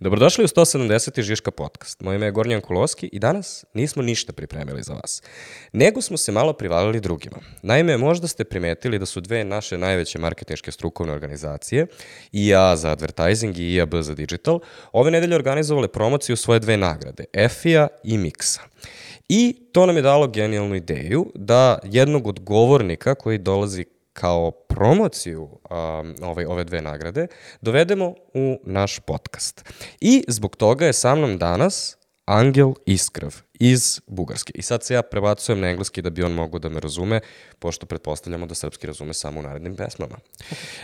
Dobrodošli u 170. Žiška podcast. Moje ime je Gornjan Kuloski i danas nismo ništa pripremili za vas. Nego smo se malo privalili drugima. Naime, možda ste primetili da su dve naše najveće marketinške strukovne organizacije, IA za advertising i IAB za digital, ove nedelje organizovale promociju svoje dve nagrade, EFIA i Mixa. I to nam je dalo genijalnu ideju da jednog od govornika koji dolazi kao promociju um, ovaj, ove dve nagrade dovedemo u naš podcast. I zbog toga je sa mnom danas Angel Iskrev iz Bugarske. I sad se ja prebacujem na engleski da bi on mogo da me razume, pošto pretpostavljamo da srpski razume samo u narednim pesmama.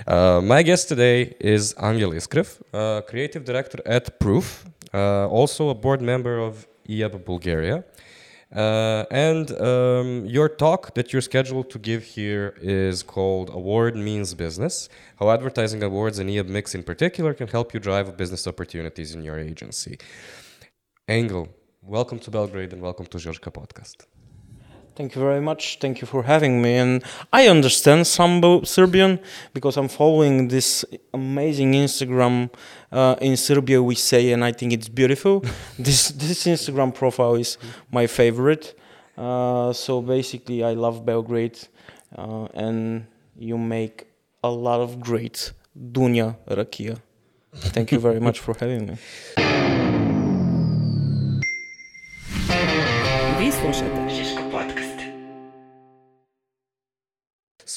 Uh, my guest today is Angel Iskrev, uh, creative director at Proof, uh, also a board member of IAB Bulgaria. Uh, and um, your talk that you're scheduled to give here is called Award Means Business How Advertising Awards and IAB Mixx in particular can help you drive business opportunities in your agency. Angel, welcome to Belgrade and welcome to Žiška podcast. Thank you very much. Thank you for having me. And I understand some Serbian because I'm following this amazing Instagram uh, in Serbia. We say, and I think it's beautiful. this this Instagram profile is my favorite. Uh, so basically, I love Belgrade, uh, and you make a lot of great Dunja Rakia. Thank you very much for having me.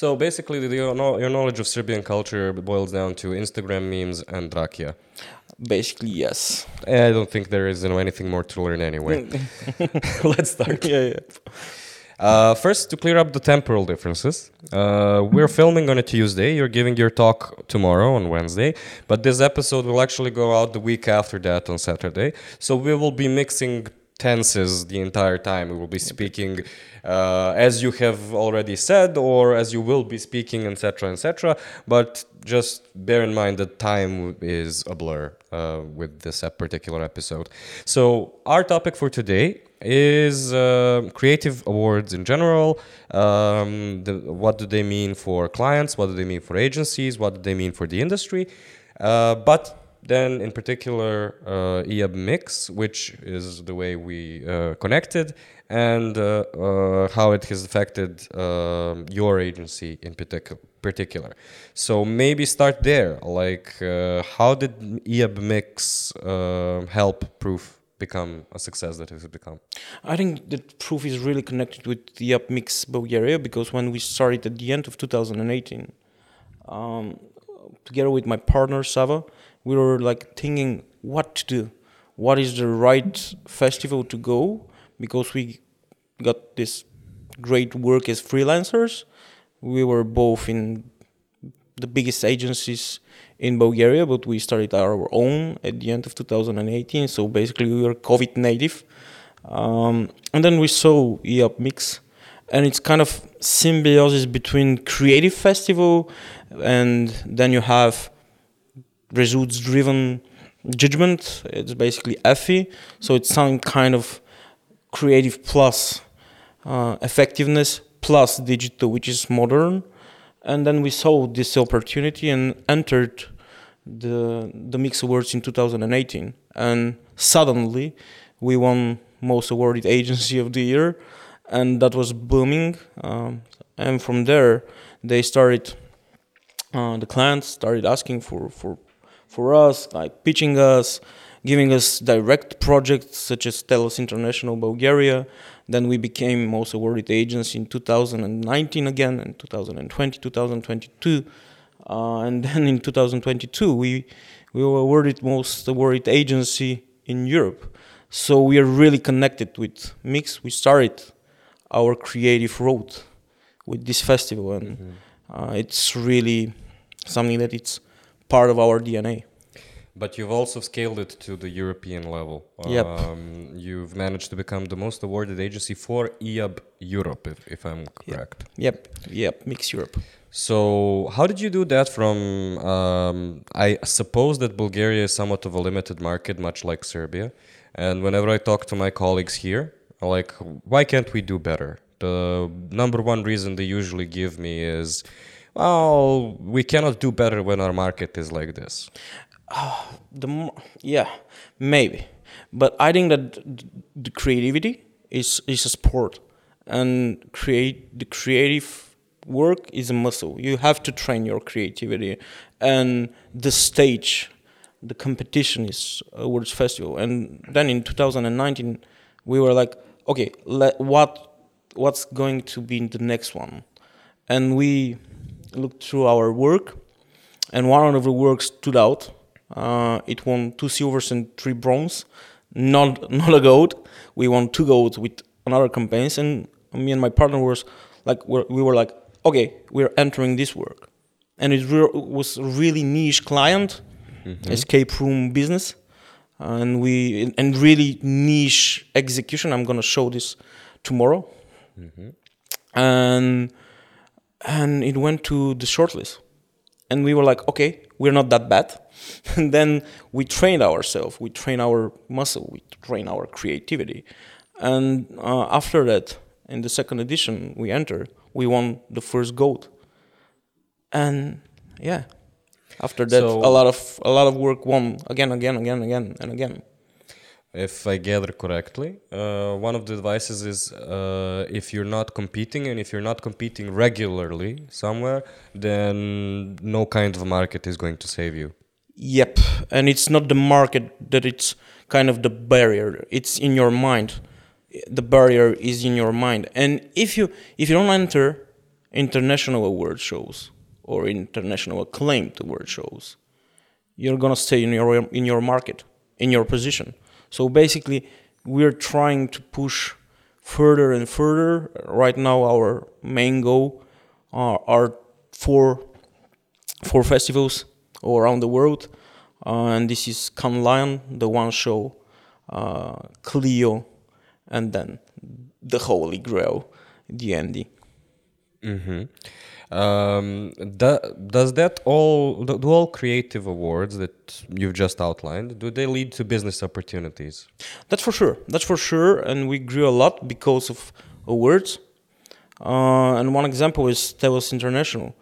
So basically, your, your knowledge of Serbian culture boils down to Instagram memes and Drakia. Basically, yes. I don't think there is you know, anything more to learn anyway. Let's start. Yeah, yeah. Uh, first, to clear up the temporal differences, uh, we're filming on a Tuesday. You're giving your talk tomorrow on Wednesday, but this episode will actually go out the week after that on Saturday. So we will be mixing tenses the entire time. We will be speaking uh, as you have already said, or as you will be speaking, etc., etc. But just bear in mind that time is a blur uh, with this particular episode. So our topic for today is uh, creative awards in general. Um, the, what do they mean for clients? What do they mean for agencies? What do they mean for the industry? Uh, but then, in particular, uh, IAB Mixx, which is the way we uh, connected, and uh, uh how it has affected um, your agency in partic- particular. So maybe start there. Like, uh, how did IAB Mixx uh, help Proof become a success that it has become? I think that Proof is really connected with the IAB Mixx Bulgaria because when we started at the end of 2018, um, together with my partner Sava we were like thinking what to do, what is the right festival to go, because we got this great work as freelancers. We were both in the biggest agencies in Bulgaria, but we started our own at the end of 2018. So basically, we were COVID native. Um, and then we saw IAB Mixx, and it's kind of symbiosis between creative festival, and then you have results driven judgment. It's basically Effie, so it's some kind of creative plus uh, effectiveness plus digital, which is modern. And then we saw this opportunity and entered the the Mixx Awards in 2018. And suddenly, we won most awarded agency of the year, and that was booming. Um, and from there, they started. Uh, the clients started asking for for for us, like pitching us, giving us direct projects such as TELUS International Bulgaria. Then we became most awarded agency in 2019 again, and 2020, 2022. Uh, and then in 2022, we, we were awarded most awarded agency in Europe. So we are really connected with Mixx. We started our creative road with this festival, and mm-hmm. uh, it's really something that it's part of our DNA. But you've also scaled it to the European level. Yep. Um, you've managed to become the most awarded agency for IAB Europe, if, if I'm correct. Yep. Yep. Yep. Mixx Europe. So, how did you do that from? Um, I suppose that Bulgaria is somewhat of a limited market, much like Serbia. And whenever I talk to my colleagues here, like, why can't we do better? The number one reason they usually give me is well, we cannot do better when our market is like this. The mo- yeah maybe. But i think that the creativity is is a sport. And create the creative work is a muscle. You have to train your creativity. And the stage the competition is a awards festival and then in 2019 we were like okay let, what what's going to be in the next one? And we looked through our work and one of the works stood out uh, it won two silvers and three bronze. Not not a gold we won two golds with another campaigns and me and my partner was like we're, we were like okay we're entering this work. And it re- was a really niche client mm-hmm. escape room business. Uh, and we and really niche execution. I'm gonna show this tomorrow. Mm-hmm. And and it went to the shortlist. And we were like okay we're not that bad and then we train ourselves we train our muscle we train our creativity. And uh, after that in the second edition we enter we won the first gold. And yeah after that So- a lot of a lot of work won again again again again and again. If I gather correctly, uh, one of the advices is uh, if you're not competing and if you're not competing regularly somewhere, then no kind of market is going to save you. Yep, and it's not the market that it's kind of the barrier. It's in your mind. The barrier is in your mind. And if you if you don't enter international award shows or international acclaimed award shows, you're gonna stay in your in your market, in your position. So basically, we're trying to push further and further. Right now, our main goal are, are four four festivals all around the world, uh, and this is Cannes Lion, the one show, uh, Clio, and then the Holy Grail, the Andy. Mm-hmm. Um, do, does that all do do all creative awards that you've just outlined do they lead to business opportunities? That's for sure. That's for sure. And we grew a lot because of awards. Uh, and one example is TELUS International.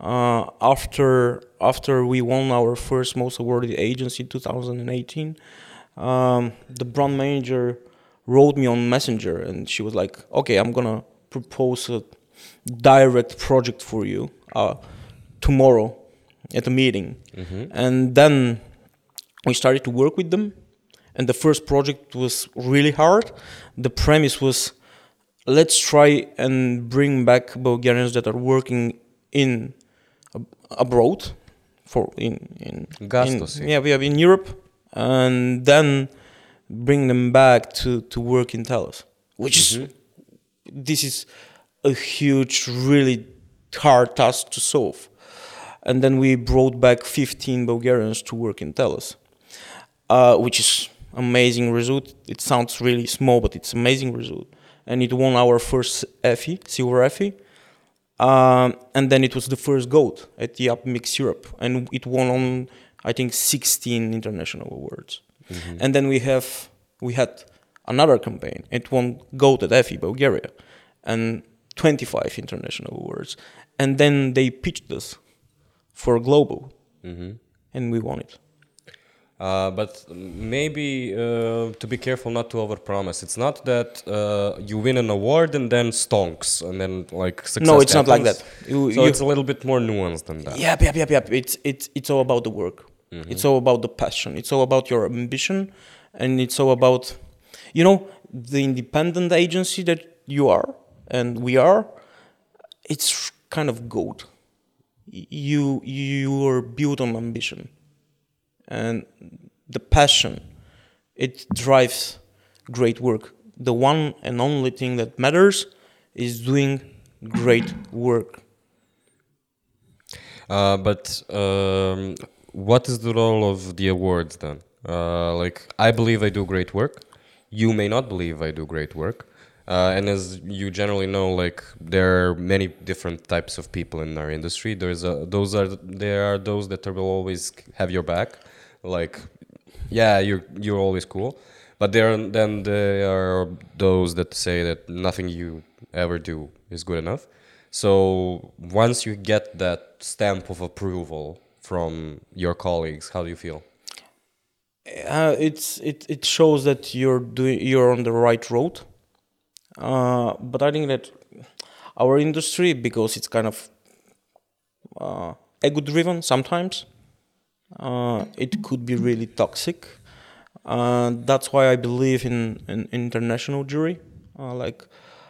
Uh, after after we won our first most awarded agency in 2018, um, the brand manager wrote me on Messenger, and she was like, "Okay, I'm gonna propose a direct project for you uh, tomorrow at a meeting." And then we started to work with them and the first project was really hard the premise was let's try and bring back bulgarians that are working in abroad for in in, Gastos, in yeah we have in europe and then bring them back to to work in TELUS, which is this is a huge really hard task to solve and then we brought back 15 Bulgarians to work in TELUS, uh, which is amazing result. It sounds really small, but it's amazing result. And it won our first Effie, silver Effie. Um, and then it was the first gold at the Up Mix Europe, and it won on I think 16 international awards. And then we have we had another campaign. It won gold at Effie Bulgaria, and 25 international awards. And then they pitched us for global, and we won it. Uh, but maybe uh, to be careful not to overpromise. It's not that uh, you win an award and then stonks and then like success No, it's not like that. You- so you- it's a little bit more nuanced than that. Yep, yep, yep, yep. It's it's it's all about the work. It's all about the passion. It's all about your ambition, and it's all about, you know, the independent agency that you are and we are. It's kind of gold. You you are built on ambition, and the passion. It drives great work. The one and only thing that matters is doing great work. Uh, but um, what is the role of the awards then? Uh, like, I believe I do great work. You may not believe I do great work. Uh, and as you generally know, like there are many different types of people in our industry. There's a, those are there are those that will always have your back, like yeah, you're you're always cool. But there then there are those that say that nothing you ever do is good enough. So once you get that stamp of approval from your colleagues, how do you feel? Uh, it's it, it shows that you're doing you're on the right road. Uh, but I think that our industry, because it's kind of uh, ego driven sometimes, uh, it could be really toxic. Uh, that's why I believe in an in international jury. Uh, like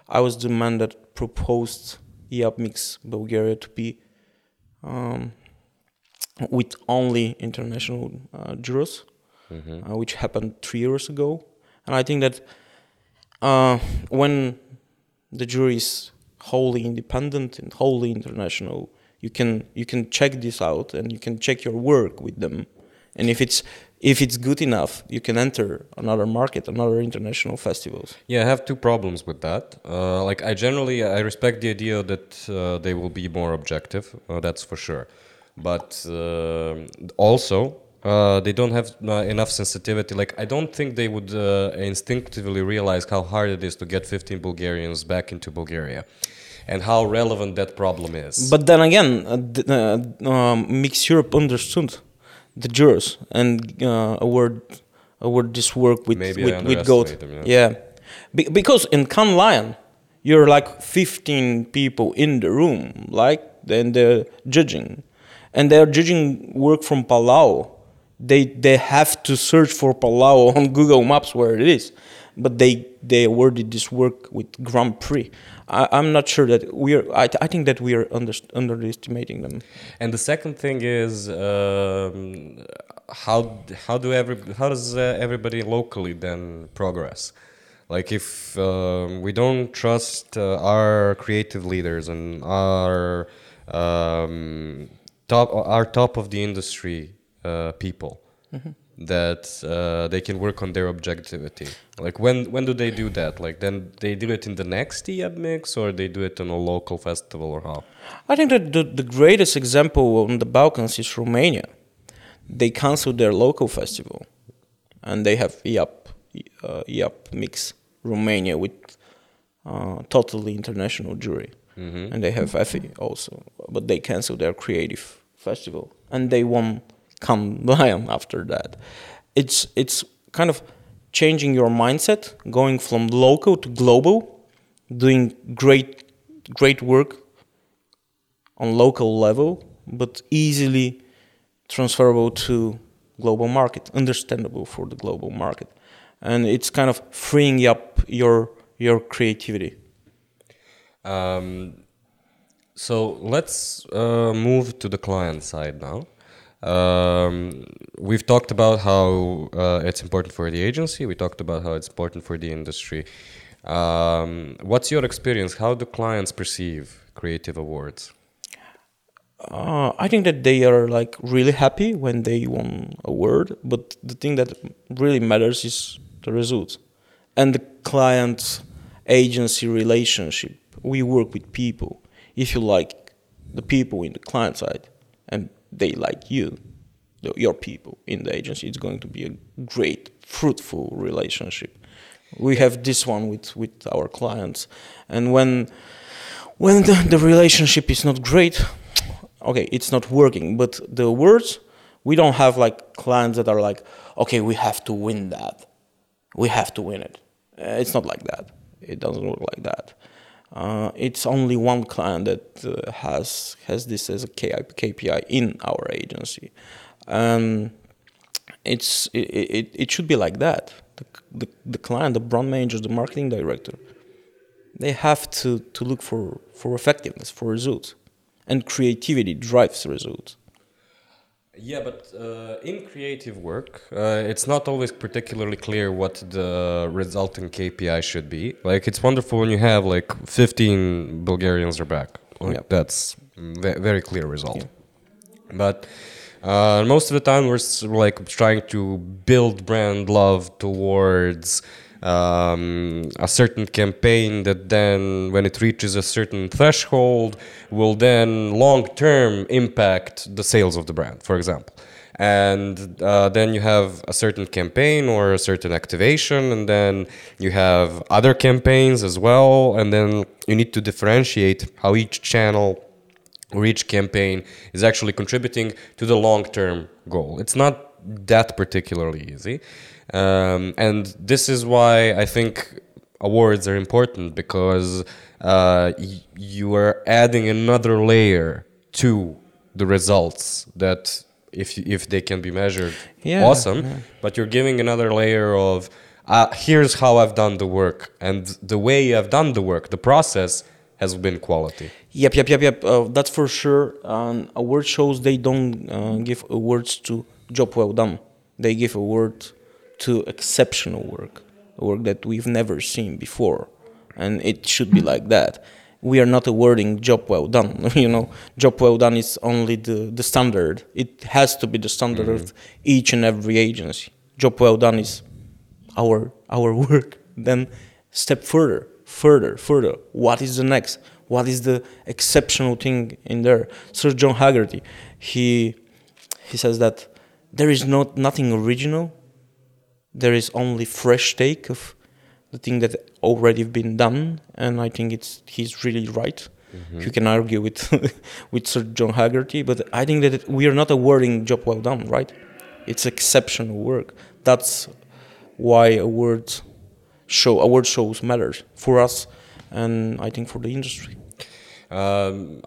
I was the man that proposed IAB Mixx Bulgaria to be um, with only international uh, jurors, mm-hmm. uh, which happened three years ago. And I think that uh, when the jury is wholly independent and wholly international, you can you can check this out and you can check your work with them. And if it's if it's good enough, you can enter another market, another international festivals. Yeah, I have two problems with that. Uh, like I generally I respect the idea that uh, they will be more objective. Uh, that's for sure but uh, also uh, they don't have uh, enough sensitivity. Like I don't think they would instinctively realize how hard it is to get 15 Bulgarians back into Bulgaria and how relevant that problem is. But then again, uh, uh, um, Mixx Europe understood the jurors and uh, award award this work with Maybe with, with Goat. Them, yeah, yeah. Be because in Cannes Lion, you're like 15 people in the room, like and they're judging and they're judging work from Palau. They they have to search for Palau on Google Maps where it is, but they they awarded this work with Grand Prix. I, am not sure that we are. I, I think that we are under, underestimating them. And the second thing is um, how how do every how does uh, everybody locally then progress? Like if um, we don't trust uh, our creative leaders and our um, top are top of the industry uh, people mm-hmm. That uh, they can work on their objectivity. Like when when do they do that? Like then they do it in the next IAB Mixx or they do it on a local festival or how i think that the, the greatest example on the balkans is romania. They canceled their local festival and they have IAB uh, IAB Mixx romania with uh, totally international jury. Mm-hmm. and they have Effie also but they canceled their creative festival, and they won Cannes Lion after that. It's it's kind of changing your mindset, going from local to global, doing great great work on local level, but easily transferable to global market, understandable for the global market, and it's kind of freeing up your your creativity. Um, so let's uh, move to the client side now. Um, we've talked about how uh, it's important for the agency. We talked about how it's important for the industry. Um, what's your experience? How do clients perceive creative awards? Uh, I think that they are like really happy when they won a award, but the thing that really matters is the results and the client agency relationship. We work with people if you like the people in the client side they like you, your people in the agency, it's going to be a great, fruitful relationship. We have this one with, with our clients, and when when the, the relationship is not great, okay, it's not working. But the words, we don't have like clients that are like, okay, we have to win that, we have to win it. Uh, it's not like that. It doesn't work like that. Uh, it's only one client that uh, has has this as a KPI in our agency. Um, it's it, it, it should be like that. The, the, the client, the brand manager, the marketing director, they have to, to look for, for effectiveness, for results. And creativity drives results. Yeah, but uh, in creative work, uh, it's not always particularly clear what the resulting KPI should be. Like, it's wonderful when you have like 15 Bulgarians are back. Like, yep. That's a very clear result. Yeah. But uh, most of the time, we're like trying to build brand love towards um, a certain campaign that then, when it reaches a certain threshold, will then long term impact the sales of the brand, for example. And uh, then you have a certain campaign or a certain activation, and then you have other campaigns as well. And then you need to differentiate how each channel or each campaign is actually contributing to the long term goal. It's not that particularly easy. Um, and this is why I think awards are important because uh, y- you are adding another layer to the results that if if they can be measured Yeah, awesome yeah. but you're giving another layer of uh, here's how I've done the work and the way I've done the work the process has been quality Yep, yep, yep, yep. Uh, that's for sure. Um, award shows they don't uh, give awards to job well done. They give award to exceptional work, work that we've never seen before, and it should be like that. We are not awarding job well done. you know, job well done is only the the standard. It has to be the standard of mm. each and every agency. Job well done is our our work then step further further further what is the next what is the exceptional thing in there sir john hegarty he he says that there is not nothing original there is only fresh take of the thing that already been done and i think it's he's really right. You can argue with with sir john hegarty but i think that we are not awarding job well done right? It's exceptional work. That's why awards show award shows matters for us and I think for the industry. Um,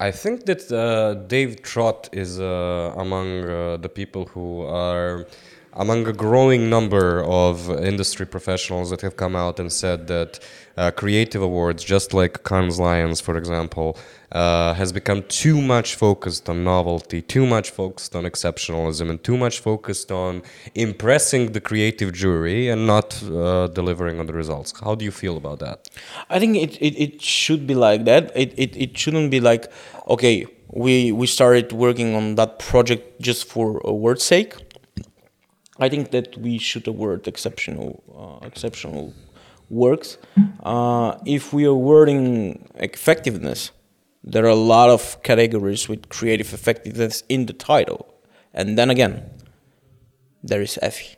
I think that uh, Dave Trott is uh, among uh, the people who are among a growing number of industry professionals that have come out and said that uh, creative awards, just like Cannes Lions, for example, uh, has become too much focused on novelty, too much focused on exceptionalism, and too much focused on impressing the creative jury and not uh, delivering on the results. How do you feel about that? I think it, it, it should be like that. It, it, it shouldn't be like, okay, we, we started working on that project just for award's sake. I think that we should award exceptional uh, exceptional works. Uh, if we are awarding effectiveness, there are a lot of categories with creative effectiveness in the title, and then again, there is Effie,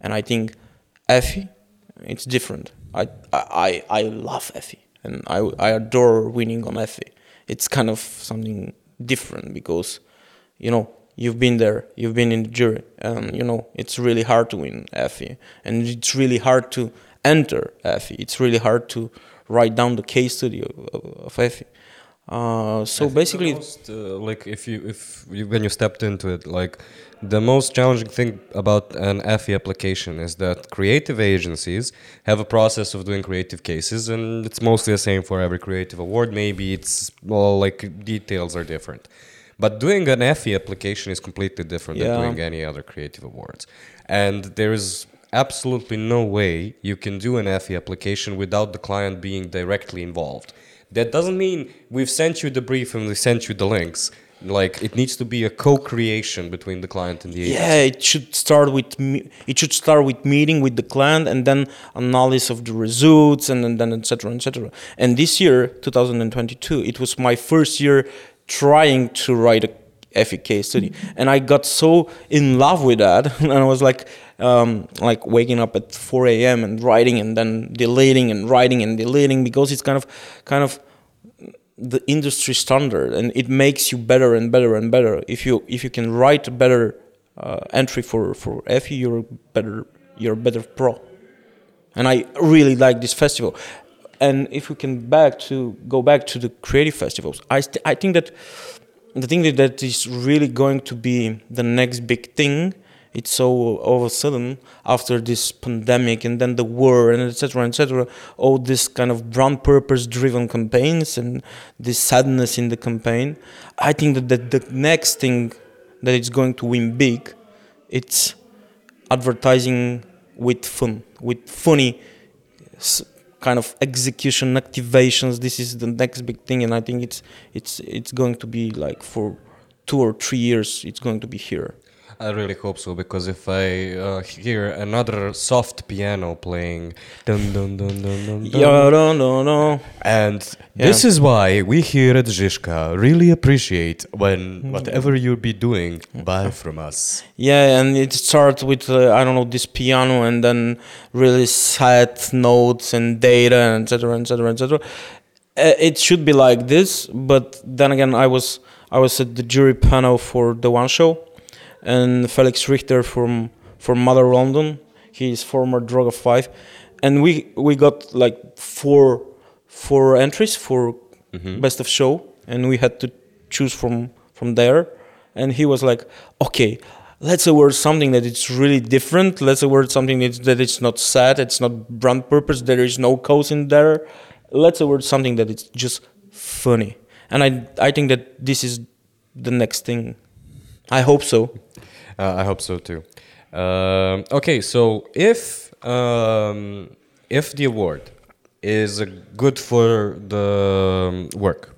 and I think Effie, it's different. I I I love Effie, and I I adore winning on Effie. It's kind of something different because, you know, you've been there, you've been in the jury, and you know it's really hard to win Effie, and it's really hard to enter Effie. It's really hard to write down the case study of, of Effie. Uh, so basically, most, uh, like if you if you, when you stepped into it like the most challenging thing about an Effie application is that creative agencies have a process of doing creative cases and it's mostly the same for every creative award. Maybe it's well like details are different but doing an Effie application is completely different Yeah. than doing any other creative awards and there is absolutely no way you can do an Effie application without the client being directly involved that doesn't mean we've sent you the brief and we sent you the links. Like it needs to be a co-creation between the client and the agency. yeah, it should start with me- it should start with meeting with the client and then analysis of the results and then, then etc etc. And this year, 2022, it was my first year trying to write a Effie case study, and I got so in love with that, and I was like, um, like waking up at 4 a.m. and writing and then deleting and writing and deleting because it's kind of, kind of the industry standard and it makes you better and better and better. If you if you can write a better uh, entry for for Effie you're better you're a better pro. And I really like this festival and if we can back to go back to the creative festivals I st- I think that the thing that, that is really going to be the next big thing it's so all of a sudden after this pandemic and then the war and etc etc all this kind of brand purpose driven campaigns and this sadness in the campaign i think that the, the next thing that is going to win big it's advertising with fun with funny kind of execution activations this is the next big thing and i think it's it's it's going to be like for two or three years it's going to be here I really hope so because if I uh, hear another soft piano playing, dun dun dun dun dun, dun and Yeah. this is why we here at Zizka really appreciate when whatever you be doing, buy from us. Yeah, and it starts with uh, I don't know this piano, and then really sad notes and data, and etc. etc. etc. It should be like this, but then again, I was I was at the jury panel for the one show, and Felix Richter from from Mother London. He's former Droga5, and we we got like four four entries for mm-hmm. best of show, and we had to choose from from there. And he was like, "Okay, let's award something that it's really different. Let's award something that that it's not sad. It's not brand purpose. There is no cause in there. Let's award something that it's just funny." And I I think that this is the next thing. I hope so. Uh, I hope so too. Um, okay, so if um, if the award is good for the um, work,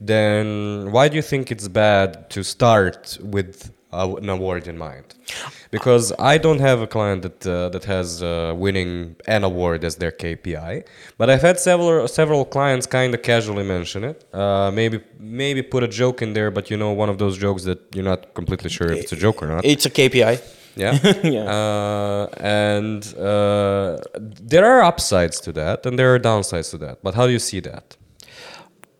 then why do you think it's bad to start with an award in mind? Because I don't have a client that uh, that has uh, winning an award as their KPI, but I've had several several clients kind of casually mention it. Uh, maybe maybe put a joke in there, but you know one of those jokes that you're not completely sure if it's a joke or not. It's a KPI. Yeah. Yeah. Uh, and uh, there are upsides to that and there are downsides to that. But how do you see that?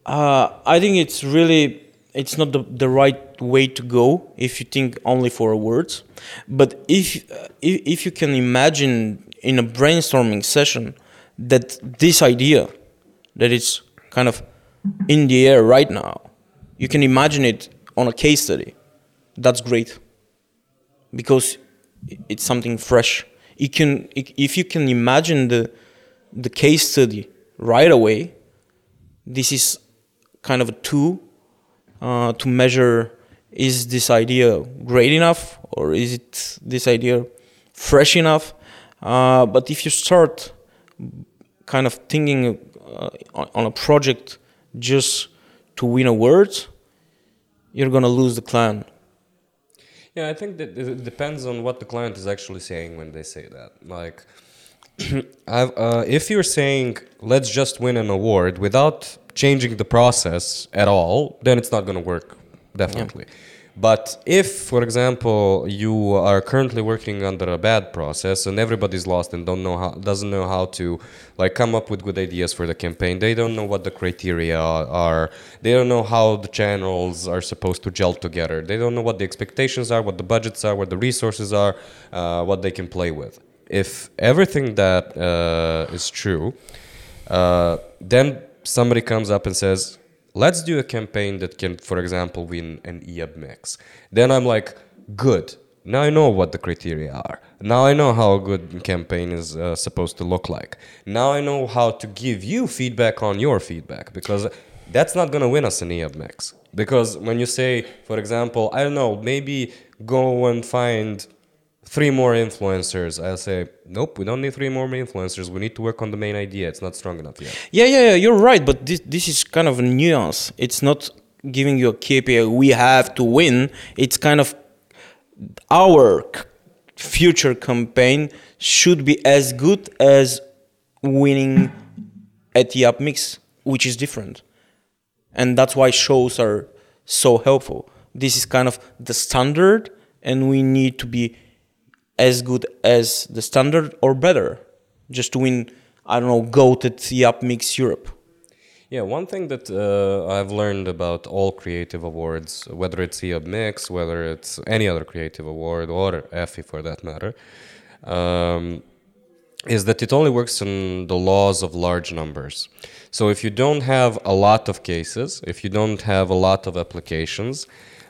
Uh, I think it's really it's not the, the right way to go if you think only for words. But if, uh, if if you can imagine in a brainstorming session that this idea that it's kind of in the air right now, you can imagine it on a case study. That's great because it's something fresh. You can if you can imagine the the case study right away, this is kind of a tool uh, to measure is this idea great enough or is it this idea fresh enough uh, but if you start kind of thinking uh, on, a project just to win awards you're gonna lose the client Yeah, I think that it depends on what the client is actually saying when they say that. Like, uh, if you're saying let's just win an award without changing the process at all, then it's not going to work, definitely. But if, for example, you are currently working under a bad process and everybody's lost and don't know how, doesn't know how to like come up with good ideas for the campaign, they don't know what the criteria are, they don't know how the channels are supposed to gel together, they don't know what the expectations are, what the budgets are, what the resources are, uh, what they can play with. If everything that uh, is true, uh, then somebody comes up and says, let's do a campaign that can, for example, win an IAB Mixx. Then I'm like, good. Now I know what the criteria are. Now I know how a good campaign is uh, supposed to look like. Now I know how to give you feedback on your feedback because that's not going to win us an IAB Mixx. Because when you say, for example, I don't know, maybe go and find three more influencers. I'll say, nope, we don't need three more influencers. We need to work on the main idea. It's not strong enough yet. Yeah, yeah, yeah, you're right, but this this is kind of a nuance. It's not giving you a KPI we have to win. It's kind of our future campaign should be as good as winning at the up mix, which is different. And that's why shows are so helpful. This is kind of the standard and we need to be as good as the standard or better just to win I don't know GOAT at the up mix Europe. Yeah, one thing that uh, I've learned about all creative awards, whether it's IAB Mixx, whether it's any other creative award or Effie for that matter, um, is that it only works in the laws of large numbers. So if you don't have a lot of cases, if you don't have a lot of applications,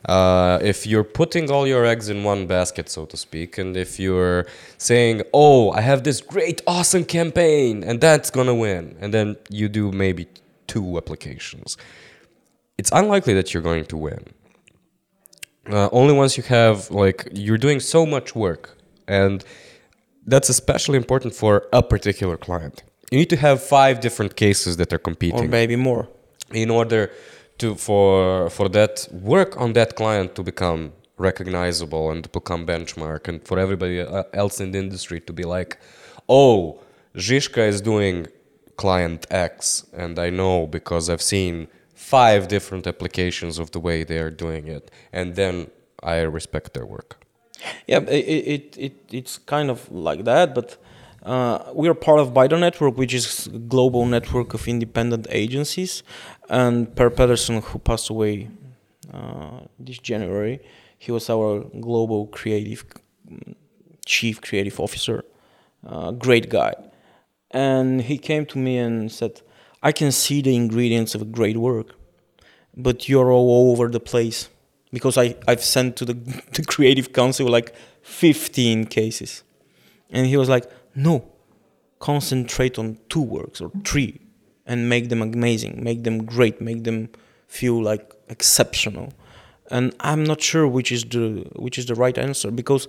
uh, if you're putting all your eggs in one basket, so to speak, and if you're saying, "Oh, I have this great, awesome campaign, and that's gonna win," and then you do maybe two applications, it's unlikely that you're going to win. Uh, only once you have like you're doing so much work, and that's especially important for a particular client. You need to have five different cases that are competing, Or competing maybe more. in order to for for that work on that client to become recognizable and become benchmark and for everybody uh, else in the industry to be like oh Zizka is doing client X and I know because I've seen five different applications of the way they are doing it and then I respect their work. Yeah, it, it, it it's kind of like that, but uh, we are part of Bido Network, which is a global network of independent agencies. And Per Pedersen, who passed away uh, this January, he was our global creative chief creative officer, uh, great guy, and he came to me and said, "I can see the ingredients of a great work, but you're all over the place." Because I, I've sent to the, the creative council like 15 cases. And he was like, no, concentrate on two works or three and make them amazing, make them great, make them feel like exceptional. And I'm not sure which is the which is the right answer because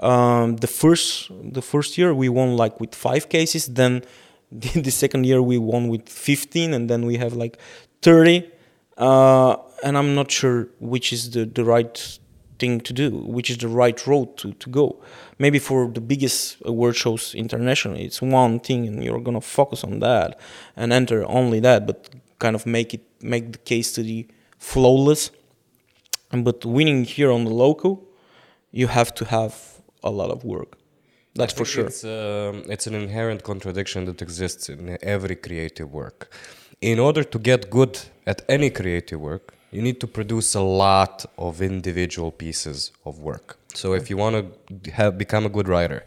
um, the first the first year we won like with five cases, then the, the second year we won with 15, and then we have like 30. Uh, and I'm not sure which is the, the right thing to do, which is the right road to, to go. Maybe for the biggest award shows internationally, it's one thing and you're gonna focus on that and enter only that, but kind of make it make the case study flawless. But winning here on the local, you have to have a lot of work. That's for sure. It's, um, it's an inherent contradiction that exists in every creative work. In order to get good at any creative work, you need to produce a lot of individual pieces of work. So if you want to have become a good writer,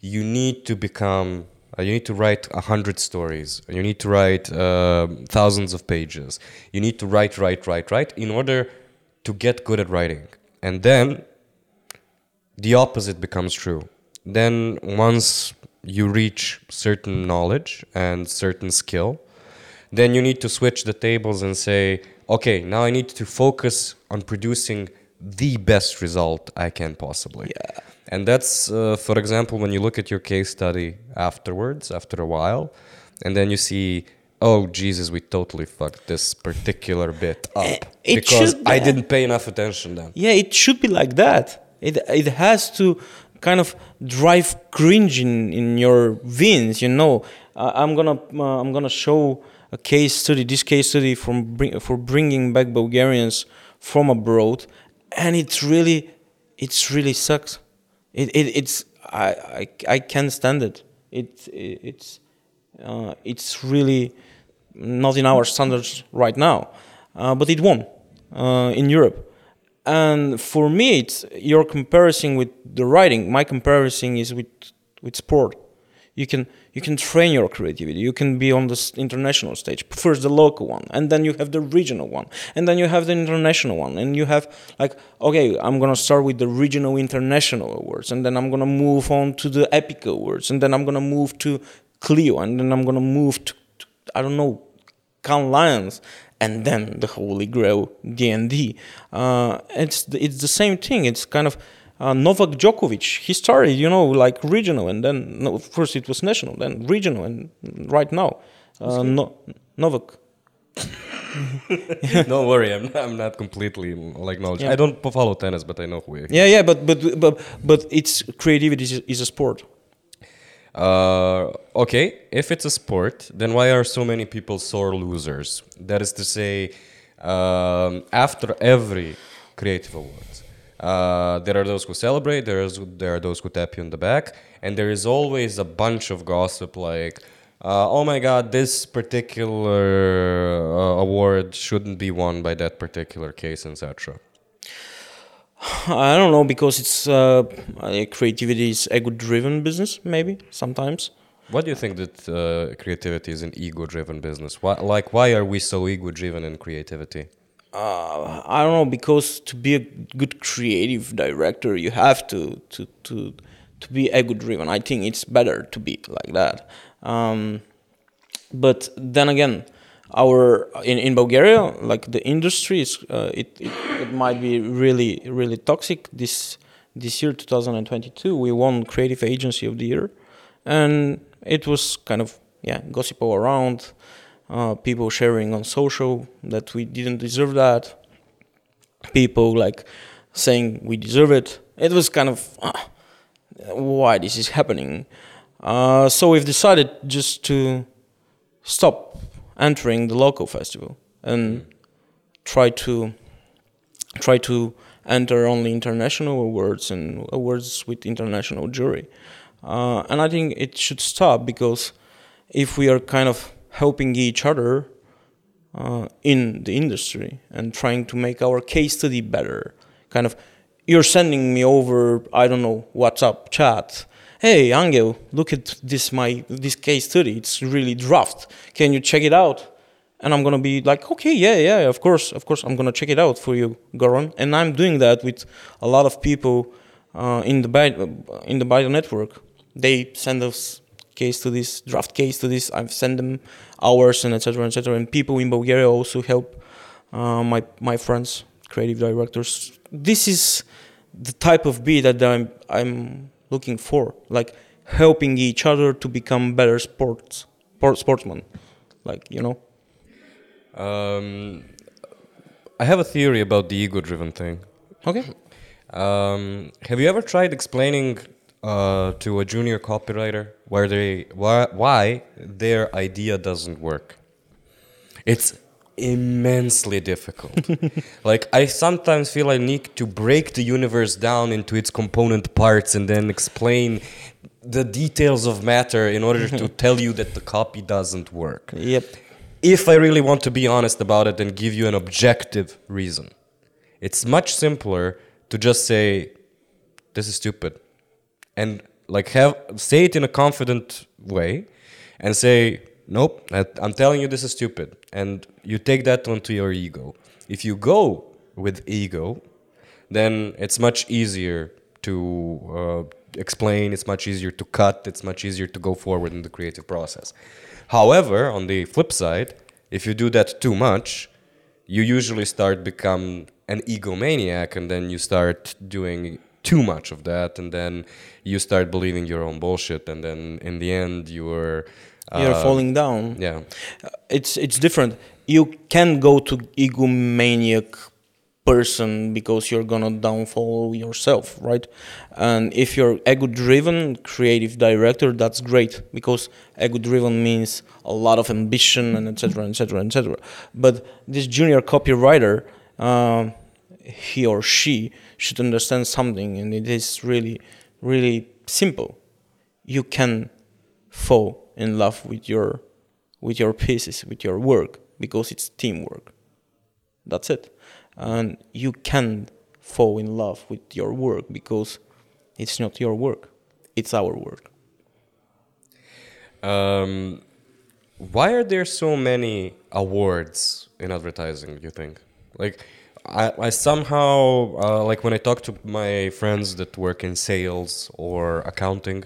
you need to become uh, you need to write a hundred stories. You need to write uh, thousands of pages. You need to write, write, write, write in order to get good at writing. And then the opposite becomes true. Then once you reach certain knowledge and certain skill, then you need to switch the tables and say, okay, now I need to focus on producing the best result I can possibly. Yeah. And that's, uh, for example, when you look at your case study afterwards, after a while, and then you see, oh, Jesus, we totally fucked this particular bit up. It because I didn't pay enough attention then. Yeah, it should be like that. It it has to kind of drive cringe in, in your veins. You know, uh, I'm gonna uh, I'm gonna show a case study. This case study from bring, for bringing back Bulgarians from abroad, and it's really it's really sucks. It, it it's I, I I can't stand it. It, it it's uh, it's really not in our standards right now, uh, but it won uh, in Europe. And for me, it's your comparison with the writing. My comparison is with with sport. You can you can train your creativity. You can be on the international stage. First the local one, and then you have the regional one, and then you have the international one, and you have like okay, I'm gonna start with the regional international awards, and then I'm gonna move on to the Epic awards, and then I'm gonna move to Clio, and then I'm gonna move to, to I don't know Cannes Lions, and then the Holy Grail D&D. Uh, it's it's the same thing. It's kind of uh, Novak Djokovic. He started, you know, like regional, and then no, first it was national, then regional, and right now, uh, no, Novak. Don't worry, I'm, I'm not completely like knowledge. Yeah. I don't follow tennis, but I know who he is. Yeah, yeah, but but but but it's creativity is, is a sport. Uh, okay, if it's a sport, then why are so many people sore losers? That is to say, um, after every creative awards, uh, there are those who celebrate, there, is, there are those who tap you on the back, and there is always a bunch of gossip like, uh, oh my god, this particular uh, award shouldn't be won by that particular case, etc. I don't know because it's uh, creativity is ego-driven business. Maybe sometimes. What do you think that uh, creativity is an ego-driven business? Why, like, why are we so ego-driven in creativity? Uh, I don't know because to be a good creative director, you have to to to to be ego driven. I think it's better to be like that. Um, but then again, our in, in Bulgaria, like the industry is uh, it, it it might be really really toxic. This this year, 2022, we won Creative Agency of the Year, and it was kind of yeah gossip all around uh, people sharing on social that we didn't deserve that, people like saying we deserve it. It was kind of ah, why this is happening. Uh, so we've decided just to stop entering the local festival and try to try to enter only international awards and awards with international jury. Uh, and I think it should stop because if we are kind of helping each other uh, in the industry and trying to make our case study better, kind of you're sending me over I don't know WhatsApp chat. Hey Angel, look at this my this case study. It's really draft. Can you check it out? And I'm gonna be like, okay, yeah, yeah, of course, of course, I'm gonna check it out for you, Goran. And I'm doing that with a lot of people uh, in the in the Bio network. They send us case to this draft case to this. I've sent them hours and etc. etc. And people in Bulgaria also help uh, my my friends, creative directors. This is the type of beat that I'm I'm looking for, like helping each other to become better sports sport, sportsmen, like you know. Um, I have a theory about the ego-driven thing. Okay. Um, have you ever tried explaining uh, to a junior copywriter where they why, why their idea doesn't work? It's immensely difficult. like I sometimes feel I need to break the universe down into its component parts and then explain the details of matter in order to tell you that the copy doesn't work. Yep. If I really want to be honest about it and give you an objective reason, it's much simpler to just say, "This is stupid," and like have say it in a confident way, and say, "Nope, I'm telling you this is stupid," and you take that onto your ego. If you go with ego, then it's much easier to uh, explain. It's much easier to cut. It's much easier to go forward in the creative process. However, on the flip side, if you do that too much, you usually start become an egomaniac and then you start doing too much of that and then you start believing your own bullshit and then in the end you're uh, you're falling down yeah it's it's different you can go to egomaniac person because you're gonna downfall yourself, right? And if you're ego driven creative director, that's great because ego driven means a lot of ambition and etc. etc. etc. But this junior copywriter, uh, he or she should understand something, and it is really, really simple. You can fall in love with your with your pieces, with your work because it's teamwork. That's it and you can fall in love with your work because it's not your work it's our work um, why are there so many awards in advertising you think like I, I somehow uh, like when i talk to my friends that work in sales or accounting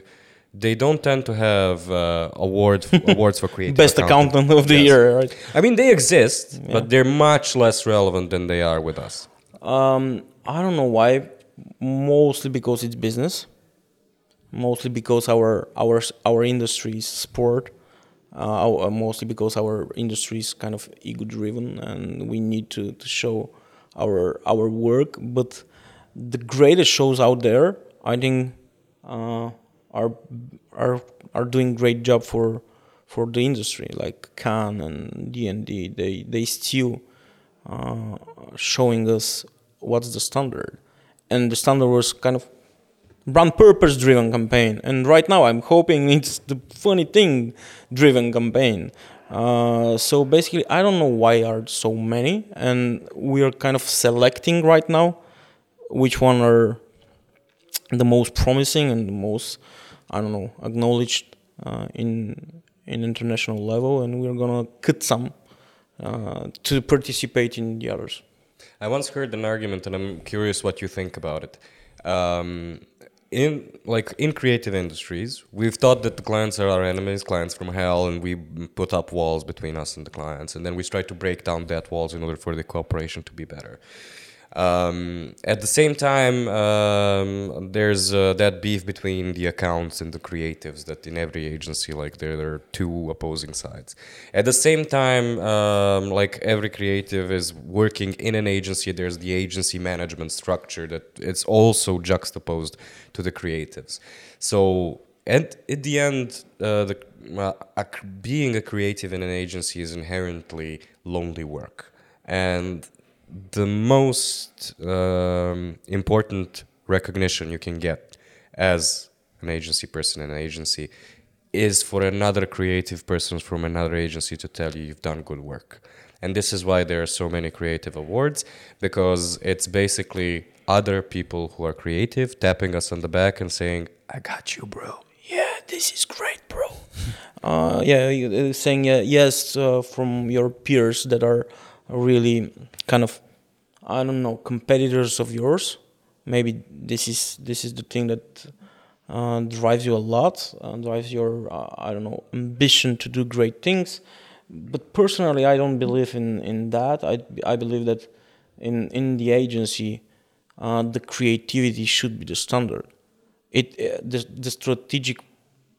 they don't tend to have uh, award awards for creative best accountant, of the yes. year right? I mean they exist yeah. but they're much less relevant than they are with us. Um, i don't know why. Mostly because it's business. Mostly because our our our industry is sport. Uh, uh mostly because our industry is kind of ego driven and we need to, to show our our work but the greatest shows out there i think uh, are are are doing great job for for the industry like Cannes and D&AD they they still uh, showing us what's the standard. And the standard was kind of brand purpose driven campaign. And right now I'm hoping it's the funny thing driven campaign uh, so basically I don't know why are so many and we are kind of selecting right now which one are the most promising and the most I don't know acknowledged uh, in in international level, and we're gonna cut some uh, to participate in the others. I once heard an argument, and I'm curious what you think about it. Um, in like in creative industries, we've thought that the clients are our enemies, clients from hell, and we put up walls between us and the clients, and then we try to break down that walls in order for the cooperation to be better. Um, at the same time, um, there's uh, that beef between the accounts and the creatives that in every agency, like there, there are two opposing sides. At the same time, um, like every creative is working in an agency, there's the agency management structure that it's also juxtaposed to the creatives. So, and at the end, uh, the uh, being a creative in an agency is inherently lonely work, and the most um, important recognition you can get as an agency person in an agency is for another creative person from another agency to tell you you've done good work. And this is why there are so many creative awards because it's basically other people who are creative tapping us on the back and saying, I got you, bro. Yeah, this is great, bro. uh, yeah, uh, saying uh, yes uh, from your peers that are really kind of, I don't know, competitors of yours. Maybe this is this is the thing that uh, drives you a lot, uh, drives your uh, I don't know ambition to do great things. But personally, I don't believe in in that. I I believe that in in the agency, uh, the creativity should be the standard. It uh, the the strategic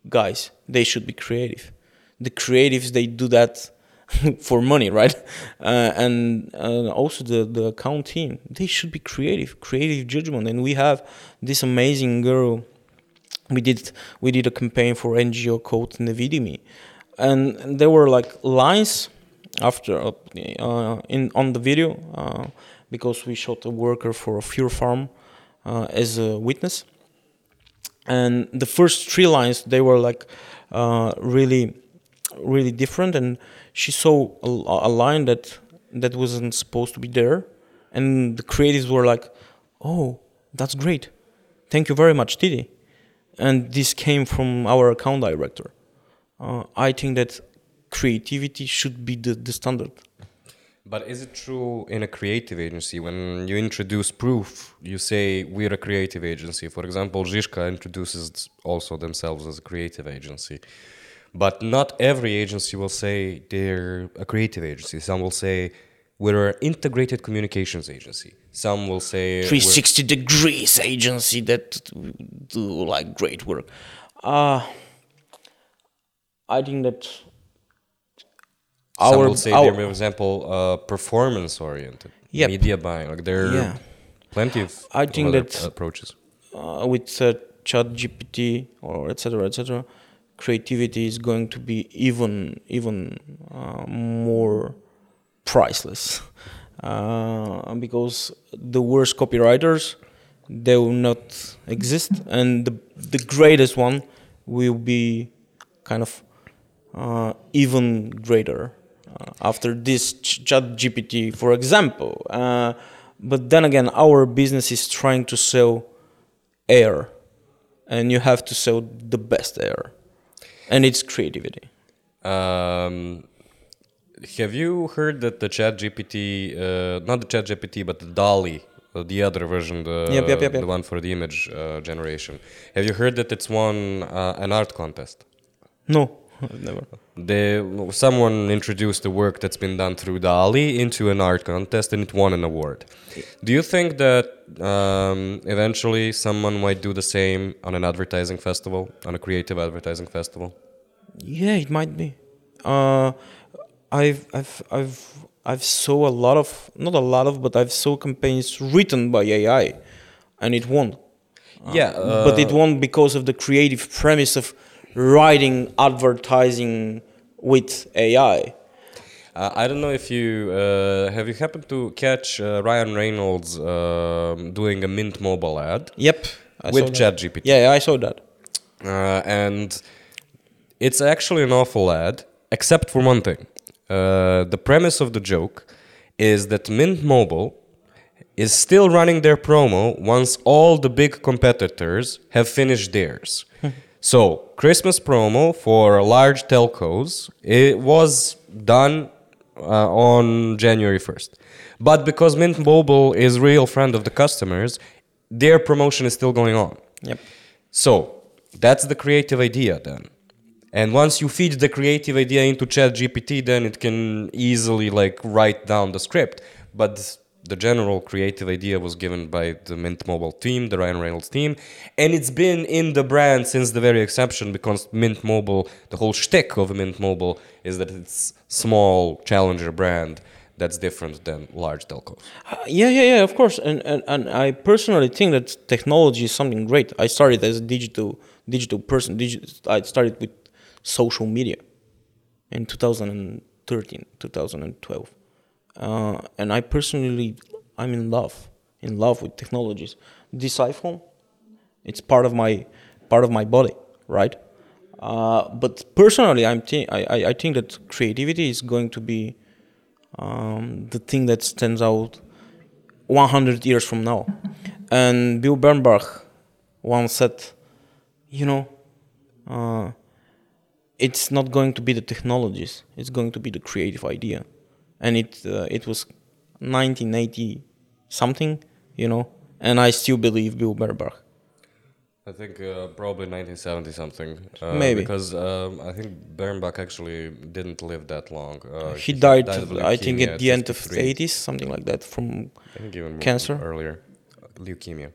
guys they should be creative. The creatives they do that for money, right? Uh, and uh, also the the account team they should be creative, creative judgment. And we have this amazing girl. We did we did a campaign for NGO Code Nevidimi, and, and there were like lines after uh, in on the video uh, because we shot a worker for a Fure farm uh, as a witness and the first three lines they were like uh, really really different and she saw a, a line that that wasn't supposed to be there. And the creatives were like oh that's great. Thank you very much Titi and this came from our account director. Uh, I think that creativity should be the, the standard. But is it true in a creative agency when you introduce proof, you say we're a creative agency? For example, Žiška introduces also themselves as a creative agency. But not every agency will say they're a creative agency. Some will say we're an integrated communications agency. Some will say we're- 360 degrees agency that do like great work. Uh, I think that some our, will say our they're, for example, uh, performance oriented, Yep. media buying. Like there are Yeah. plenty of I think that- approaches. uh, with uh, chat gpt or etc etc creativity is going to be even even uh, more priceless. Uh, because the worst copywriters they will not exist. And the, the greatest one will be kind of uh, even greater uh, after this ch- chat gpt for example. Uh, but then again our business is trying to sell air. And you have to sell the best air and it's creativity Um, have you heard that the Chat GPT, uh, not the Chat GPT, but the DALL-E, uh, the other version, the Yep, yep, yep, the one for the image uh, generation? Have you heard that it's won uh, an art contest? no never They, someone introduced the work that's been done through DALL-E into an art contest and it won an award. Do you think that um, eventually someone might do the same on an advertising festival, on a creative advertising festival? yeah it might be uh, i've i've i've i've saw a lot of not a lot of but i've saw campaigns written by ai and it won yeah, but it won because of the creative premise of writing advertising with ai Uh, I don't know if you uh, have you happened to catch uh, Ryan Reynolds um doing a Mint Mobile ad yep I with. ChatGPT, yeah, yeah i saw that uh, and it's actually an awful ad, except for one thing. Uh, the premise of the joke is that Mint Mobile is still running their promo once all the big competitors have finished theirs. so, Christmas promo for large telcos it was done uh, on January 1st. But because Mint Mobile is real friend of the customers, their promotion is still going on. yep So that's the creative idea then. And once you feed the creative idea into ChatGPT, then it can easily like write down the script. But the general creative idea was given by the Mint Mobile team, the Ryan Reynolds team, and it's been in the brand since the very exception because Mint Mobile, the whole shtick of Mint Mobile is that it's small challenger brand that's different than large telcos. Uh, yeah, yeah, yeah, of course. And, and and I personally think that technology is something great. I started as a digital digital person. I started with social media in 2013, 2012. Uh, and I personally, I'm in love, in love with technologies. This iPhone, it's part of my part of my body, right? Uh, but personally, I'm I, I I think that creativity is going to be um, the thing that stands out 100 years from now. And Bill Bernbach once said, you know, uh, it's not going to be the technologies; it's going to be the creative idea. And it uh, it was 1980 something, you know, and I still believe Bill Bernbach. I think uh, probably 1970 something. Uh, Maybe. because um, I think Bernbach actually didn't live that long. Uh, he died, of I think, at the end of the 80s, something like that, from I think even Cancer? earlier, leukemia.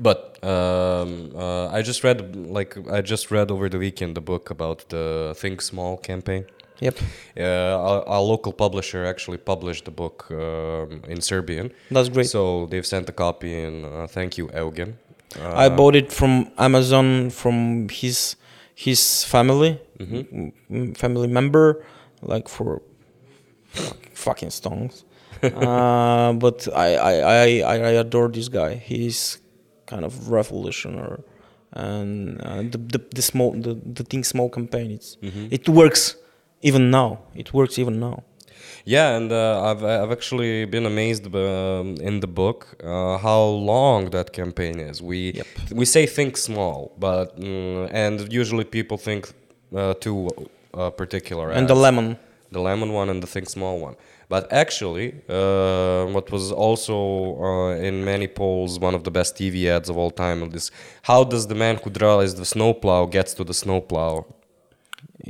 But um, uh, I just read like I just read over the weekend the book about the Think Small campaign. Yep, Uh, our, our local publisher actually published the book um, in Serbian. that's great. So they've sent a copy, and uh, thank you, Eugen. Uh, I bought it from Amazon from his his family, mhm. m- family member, like for fucking stones. uh, but I, I, I, I adore this guy. He's kind of revolutionary, and uh, the, the the small the the thing small campaign. It's Mhm. it works even now. It works even now. Yeah, and uh, I've I've actually been amazed um, in the book uh, how long that campaign is. We Yep. we say think small, but mm, and usually people think uh, two uh, particular. And the lemon. the lemon one and the think small one. But actually, uh, what was also uh, in many polls one of the best TV ads of all time is how does the man who drives the snowplow gets to the snowplow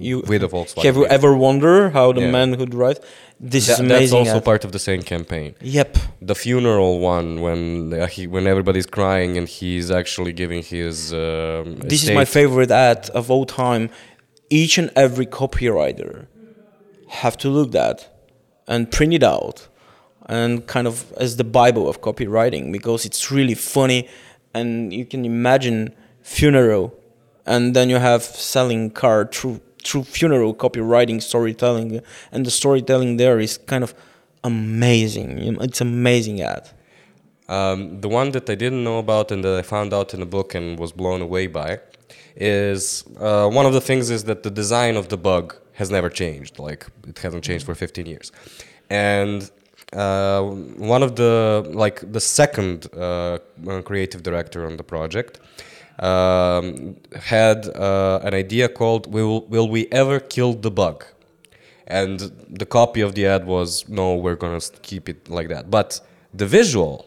You with a Volkswagen? have you ever wondered how the Yeah. man who drives? This That- is amazing. That's also ad. part of the same campaign. Yep. The funeral one when uh, he when everybody's crying and he's actually giving his. Um, This is my favorite ad of all time. Each and every copywriter have to look that and print it out and kind of as the bible of copywriting because it's really funny and you can imagine funeral and then you have selling car through through funeral copywriting storytelling and the storytelling there is kind of amazing. It's amazing ad. Um, the one that I didn't know about and that I found out in the book and was blown away by is uh, one of the things is that the design of the bug has never changed. Like it hasn't changed for 15 years, and uh, one of the like the second uh, creative director on the project um, had uh, an idea called "Will Will we ever kill the bug?" and the copy of the ad was no we're gonna keep it like that but the visual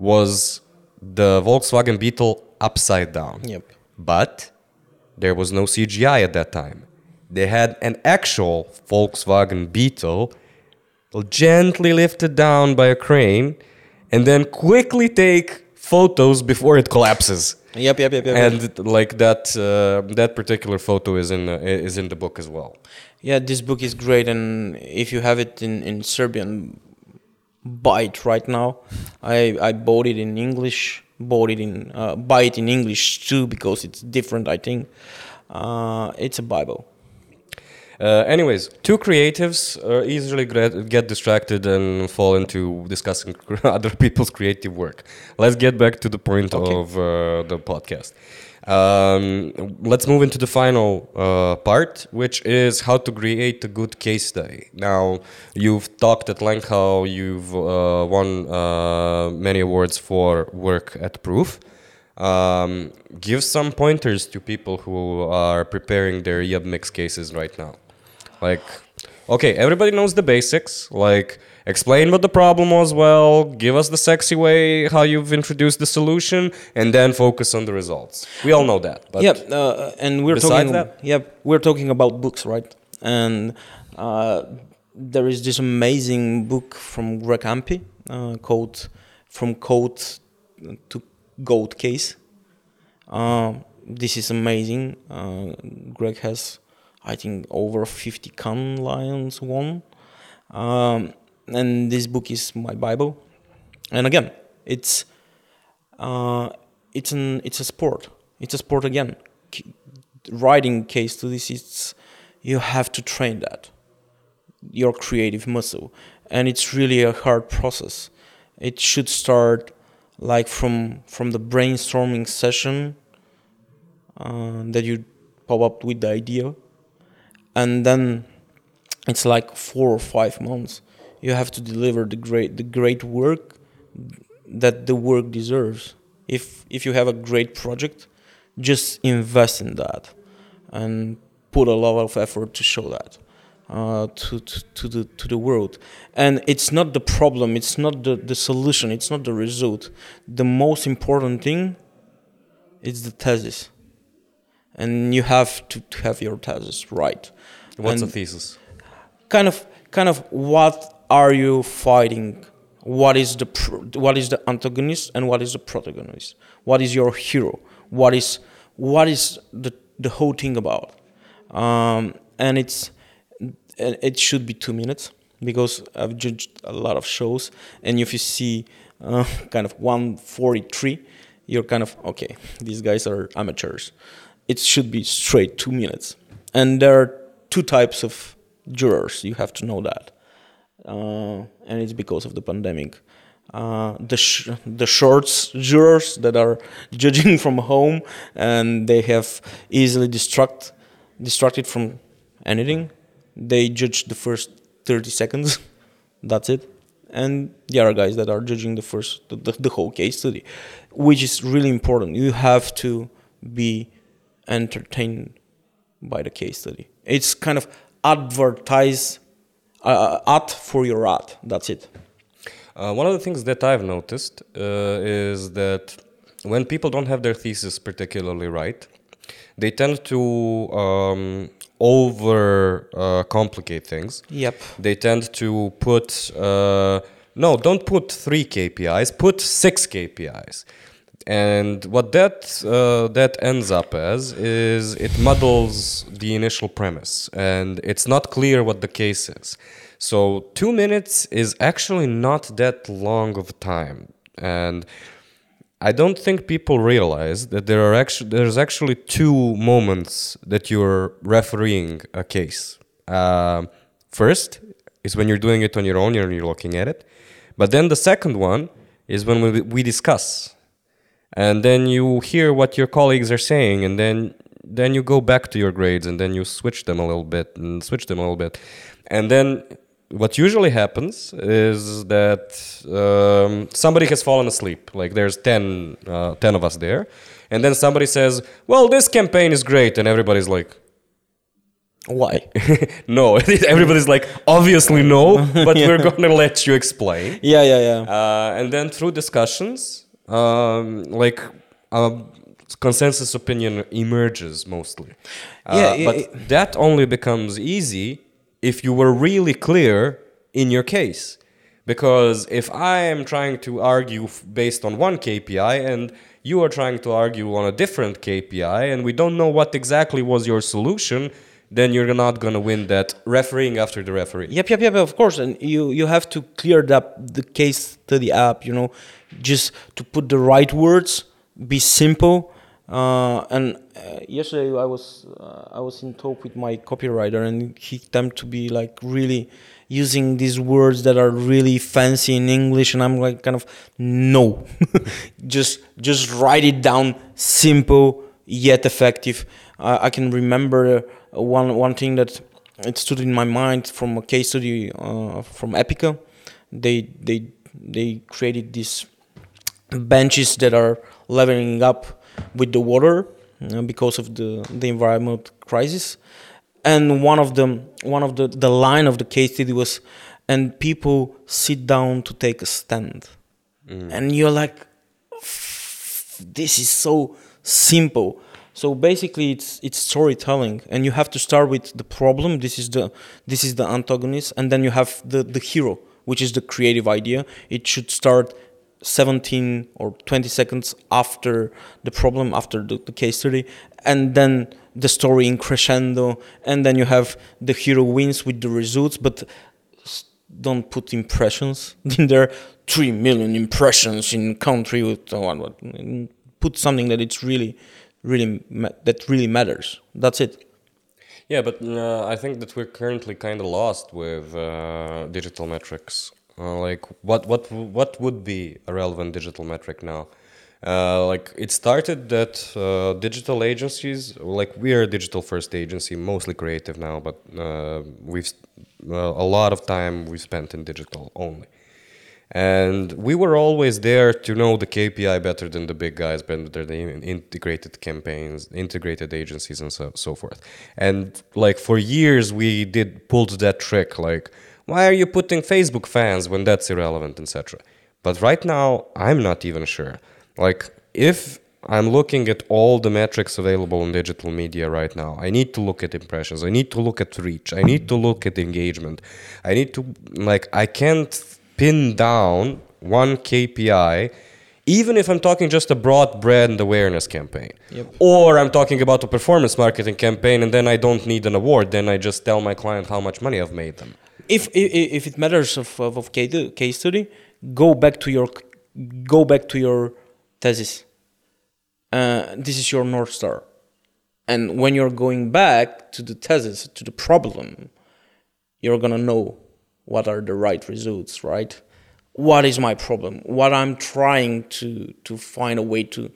was the volkswagen beetle upside down Yep. but there was no cgi at that time they had an actual volkswagen beetle gently lifted down by a crane and then quickly take photos before it collapses yep yep yep, yep, and like that uh, that particular photo is in uh, is in the book as well Yeah, this book is great, and if you have it in, in Serbian, buy it right now. I, I bought it in English, bought it in uh, buy it in English too because it's different. I think uh, it's a Bible. Uh, anyways, two creatives uh, easily get distracted and fall into discussing other people's creative work. Let's get back to the point Okay. of uh, the podcast. Um, let's move into the final uh, part, which is how to create a good case study. Now, you've talked at length how you've uh, won uh, many awards for work at Proof. Um, give some pointers to people who are preparing their IAB Mixx cases right now. Like, okay, everybody knows the basics. Like, explain what the problem was well, give us the sexy way how you've introduced the solution, and then focus on the results. We all know that. But yeah, uh, and we're talking. that? Yep, we're talking about books, right? And uh, there is this amazing book from Greg Ampe uh, called "From Code to Gold Case." Uh, this is amazing. Uh, Greg has, I think, over 50 Cannes Lions won, um, and this book is my bible. And again, it's uh, it's an it's a sport. It's a sport again. Writing case studies, it's you have to train that your creative muscle, and it's really a hard process. It should start like from from the brainstorming session uh, that you pop up with the idea, and then it's like four or five months. You have to deliver the great the great work that the work deserves. If if you have a great project, just invest in that and put a lot of effort to show that uh, to, to, to the to the world. And it's not the problem. It's not the, the solution. It's not the result. The most important thing is the thesis, and you have to, to have your thesis right. What's And a thesis? kind of kind of what are you fighting? What is the pr- what is the antagonist and what is the protagonist? What is your hero? What is what is the the whole thing about? Um, and it's it should be two minutes because I've judged a lot of shows. And if you see uh, kind of 143 you're kind of okay these guys are amateurs it should be straight two minutes. And there are two types of jurors you have to know that. Uh, and it's because of the pandemic. Uh, the sh- the shorts jurors that are judging from home and they have easily distract distracted from anything. They judge the first 30 seconds. That's it. And the other guys that are judging the first the, the, the whole case study which is really important. You have to be entertained by the case study it's kind of advertise uh, ad for your ad that's it Uh, one of the things that I've noticed uh, is that when people don't have their thesis particularly right, they tend to um, over uh, complicate things. yep They tend to put uh, no, don't put three KPIs, put six KPIs. And what that uh, that ends up as is it muddles the initial premise, and it's not clear what the case is. So two minutes is actually not that long of time, and I don't think people realize that there are actually there's actually two moments that you're refereeing a case. Um first is when you're doing it on your own and you're looking at it, but then the second one is when we, we discuss, and then you hear what your colleagues are saying, and then then you go back to your grades, and then you switch them a little bit and switch them a little bit, and then what usually happens is that um, somebody has fallen asleep. Like there's 10, uh, 10 of us there. And then somebody says, Well, this campaign is great. And everybody's like, why No. everybody's like, Obviously, no, but we're going to let you explain. yeah yeah yeah Uh, and then through discussions, um, like a consensus opinion emerges mostly. Uh, Yeah, but it- that only becomes easy if you were really clear in your case. Because if I am trying to argue f- based on one KPI and you are trying to argue on a different KPI and we don't know what exactly was your solution, then you're not going to win that refereeing after the referee. Yep, yep, yep. Of course, and you you have to clear up the case to the app. You know, just to put the right words, be simple. Uh, and uh, yesterday I was uh, I was in talk with my copywriter, and he tend to be like really using these words that are really fancy in English, and I'm like kind of no, just just write it down, simple yet effective. I can remember uh, one one thing that it stood in my mind from a case study uh, from Epica. They they they created these benches that are leveling up with the water uh, because of the the environment crisis. And one of them, one of the the line of the case study was, and people sit down to take a stand, and you're like, this is so simple. So basically it's it's storytelling. And you have to start with the problem. This is the this is the antagonist. And then you have the the hero which is the creative idea. It should start 17 or 20 seconds after the problem after the, the case study and then the story in crescendo and then you have the hero wins with the results but don't put impressions in there. 3 million impressions in country with uh, what mm, put something that it's really really that really matters. That's it. Yeah, but uh, I think that we're currently kind of lost with uh, digital metrics. Uh, like, what what what would be a relevant digital metric now? Uh, like it started that uh, digital agencies, like we are a digital first agency, mostly creative now, but uh, we've uh, a lot of time we spent in digital only. And we were always there to know the KPI better than the big guys, better than integrated campaigns, integrated agencies, and so, so forth. And like for years, we did pulled that trick, like, why are you putting Facebook fans when that's irrelevant, etc. But right now, I'm not even sure. Like, if I'm looking at all the metrics available in digital media right now. I need to look at impressions. I need to look at reach. I need to look at engagement. I need to, like, I can't pin down one KPI, even if I'm talking just a broad brand awareness campaign. Yep. Or I'm talking about a performance marketing campaign and then I don't need an award. Then I just tell my client how much money I've made them. If if, it matters of, of, case study, go back to your go back to your thesis. Uh, this is your north star, and when you're going back to the thesis to the problem, you're gonna know what are the right results, right? What is my problem? What I'm trying to to find a way to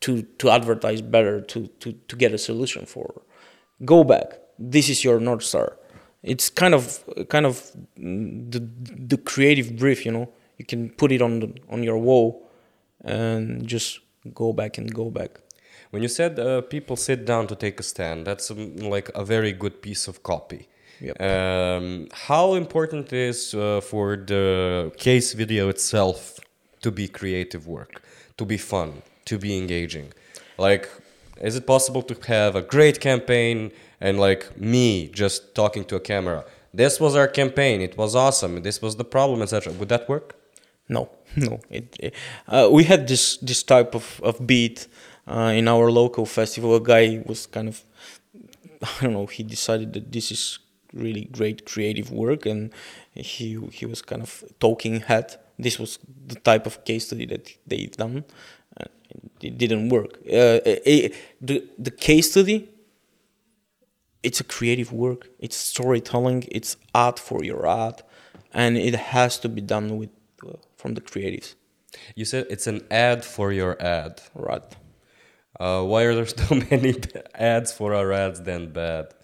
to to advertise better to to to get a solution for. Go back. This is your north star. It's kind of kind of the the creative brief, you know. You can put it on the, on your wall and just go back and go back. When you said uh, people sit down to take a stand, that's um, like a very good piece of copy. Yep. Um, how important is uh, for the case video itself to be creative work, to be fun, to be engaging? Like, is it possible to have a great campaign and like me just talking to a camera? This was our campaign. It was awesome. This was the problem, etc. Would that work? No, no. It, uh, we had this this type of of beat uh, in our local festival. A guy was kind of I don't know. He decided that this is really great creative work, and he he was kind of talking head. This was the type of case study that they've done. It didn't work. Uh, it, the the case study. It's a creative work. It's storytelling. It's art for your art, and it has to be done with uh, from the creatives. You said it's an ad for your ad. Right. Uh, why are there so many ads for our ads then bad?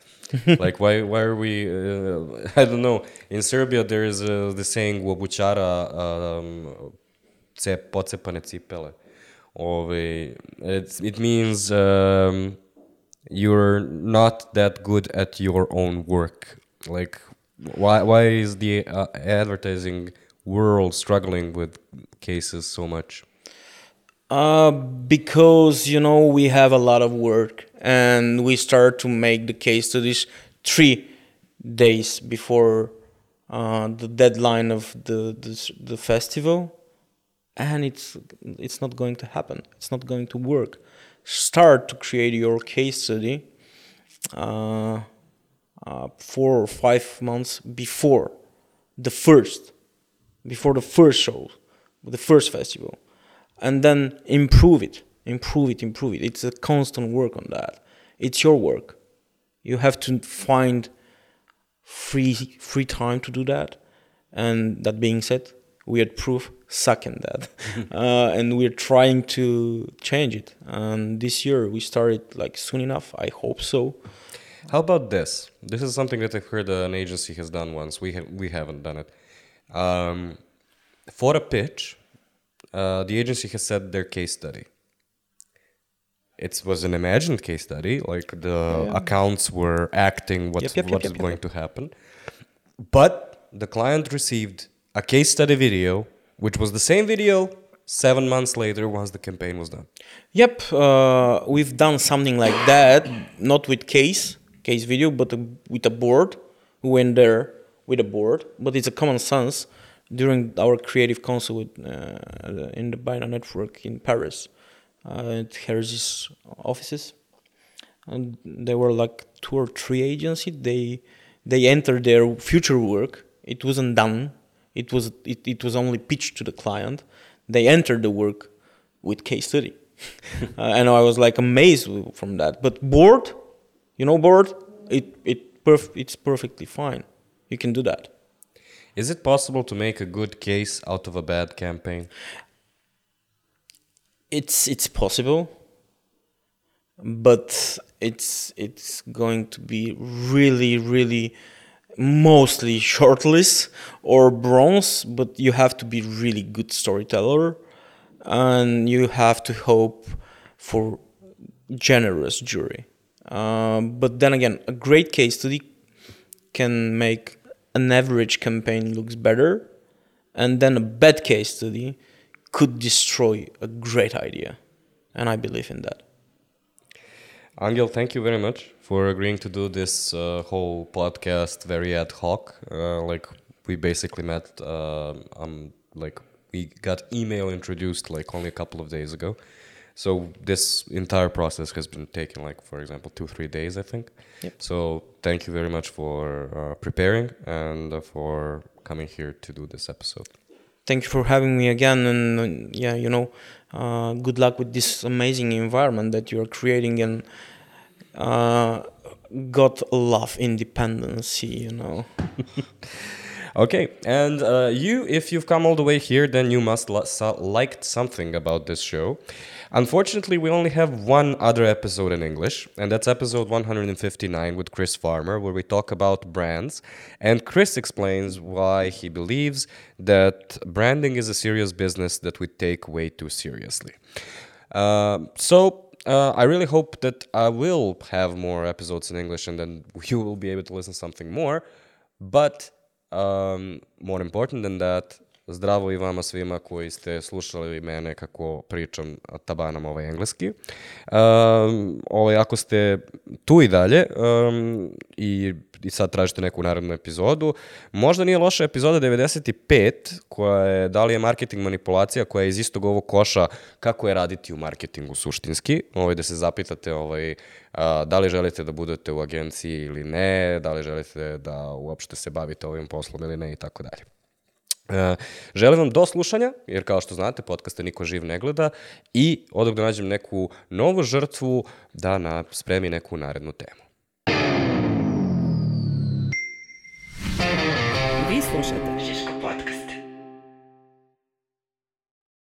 like why why are we uh, I don't know in Serbia there is uh, the saying obućara um, ce pocepane cipele Ove, it means um, you're not that good at your own work like why why is the uh, advertising world struggling with cases so much Uh, because you know we have a lot of work and we start to make the case to studies three days before uh, the deadline of the, the the festival, and it's it's not going to happen. It's not going to work. Start to create your case study uh, uh, four or five months before the first, before the first show, the first festival. And then improve it improve it improve it. It's a constant work on that. It's your work. You have to find free free time to do that. And that being said we at proof suck in that uh, and we're trying to change it and this year we started like soon enough i hope so How about this? This is something that I've heard an agency has done once. We have we haven't done it. Um, for a pitch, uh, the agency has said their case study. It was an imagined case study, like the Yeah. accounts were acting what's, Yep, yep, yep, what is yep, yep, going to happen. But the client received a case study video, which was the same video seven months later once the campaign was done. Yep, uh, we've done something like that, not with case case video, but with a board. We went there with a board, but it's a common sense. During our creative council with, uh, in the Bina network in Paris, uh, at Hergé's offices, and there were like two or three agencies. They they entered their future work. It wasn't done. It was it, it was only pitched to the client. They entered the work with case study, uh, and I was like amazed from that. But board, you know, board, it it perf- it's perfectly fine. You can do that. Is it possible to make a good case out of a bad campaign? it's it's possible, but it's it's going to be really really mostly shortlist or bronze. But you have to be really good storyteller, and you have to hope for generous jury. Um, but then again, a great case study can make an average campaign looks better, and then a bad case study could destroy a great idea, and I believe in that. Angel, thank you very much for agreeing to do this uh, whole podcast very ad hoc. Uh, like we basically met, uh, um, like we got email introduced like only a couple of days ago. So this entire process has been taking like, for example, two three days, I think. Yep. So thank you very much for uh, preparing and uh, for coming here to do this episode. Thank you for having me again, and yeah, you know, uh, good luck with this amazing environment that you are creating, and uh, God love independency, you know. Okay, and uh, you, if you've come all the way here, then you must liked something about this show. Unfortunately, we only have one other episode in English, and that's episode 159 with Chris Farmer, where we talk about brands. And Chris explains why he believes that branding is a serious business that we take way too seriously. Um so, uh, I really hope that I will have more episodes in English and then you will be able to listen something more. But um, more important than that, zdravo i vama svima koji ste slušali mene kako pričam tabanom ovaj engleski. Um, ovaj, ako ste tu i dalje um, i, i sad tražite neku narednu epizodu, možda nije loša epizoda 95 koja je da li je marketing manipulacija koja je iz istog ovog koša kako je raditi u marketingu suštinski, ovaj, da se zapitate ovaj, a, da li želite da budete u agenciji ili ne, da li želite da uopšte se bavite ovim poslom ili ne i tako dalje. E, želim vam do slušanja, jer kao što znate, podcaste niko živ ne gleda i odog da nađem neku novu žrtvu da na, spremi neku narednu temu. Vi slušate